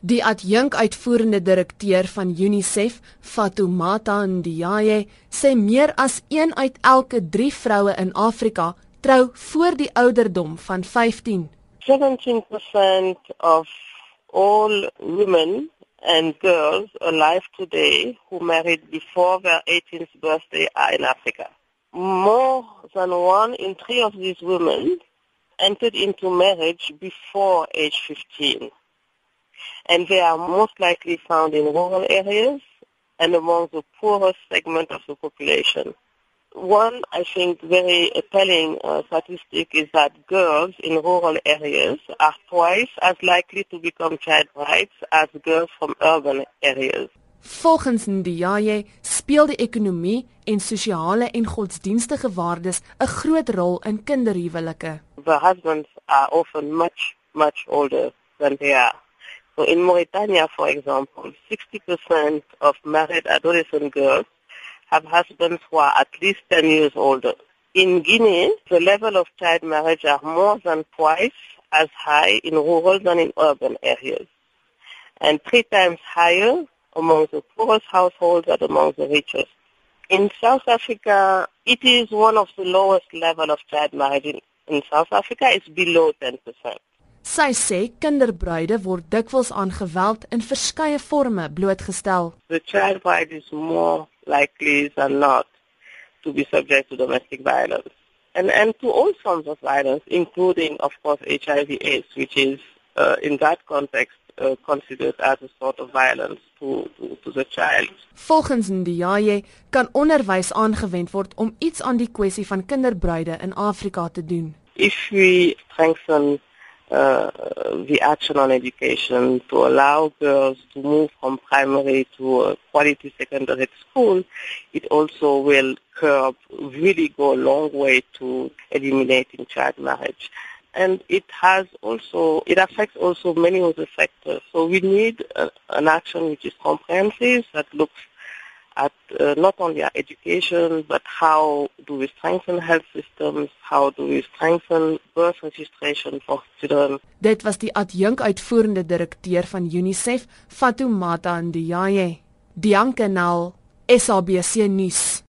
Die adjunkuitvoerende direkteur van UNICEF, Fatoumata Ndiaye, sê meer as 1 uit elke 3 vroue in Afrika trou voor die ouderdom van 15. 17% of all women and girls alive today who married before their 18th birthday are in Africa. More than one in three of these women entered into marriage before age 15. And they are most likely found in rural areas and among the poorest segment of the population. One, I think, very telling uh, statistic is that girls in rural areas are twice as likely to become child brides as girls from urban areas. Volgens Ndiaye speel die ekonomie en sosiale en godsdienstige waardes 'n groot rol in kinderhuwelike. The husbands are often much much older than they are. So in Mauritania, for example, 60% of married adolescent girls have husbands who are at least 10 years older. In Guinea, the level of child marriage are more than twice as high in rural than in urban areas, and three times higher among the poorest households than among the richest. In South Africa, it is one of the lowest level of child marriage in, in South Africa. It's below 10%. Sy sê kinderbruide word dikwels aan geweld in verskeie forme blootgestel. The child bride is more likely than not to be subject to domestic violence. And, and to all forms of violence, including, of course, HIV AIDS, which is, uh, in that context, uh, considered as a sort of violence to, to, to the child. Volgens Ndiaye kan onderwys aangewend word om iets aan die kwessie van kinderbruide in Afrika te doen. If we strengthen uh, the action on education to allow girls to move from primary to a quality secondary school, it also will curb, really go a long way to eliminating child marriage. And it has also, it affects also many other sectors. So we need a, an action which is comprehensive, that looks at uh, not only our education, but how do we strengthen health systems, how do we strengthen birth registration for children. Dit was die adjunkuitvoerende direkteur van UNICEF, Fatoumata Ndiaye. Dianke Nel, SABC nuus.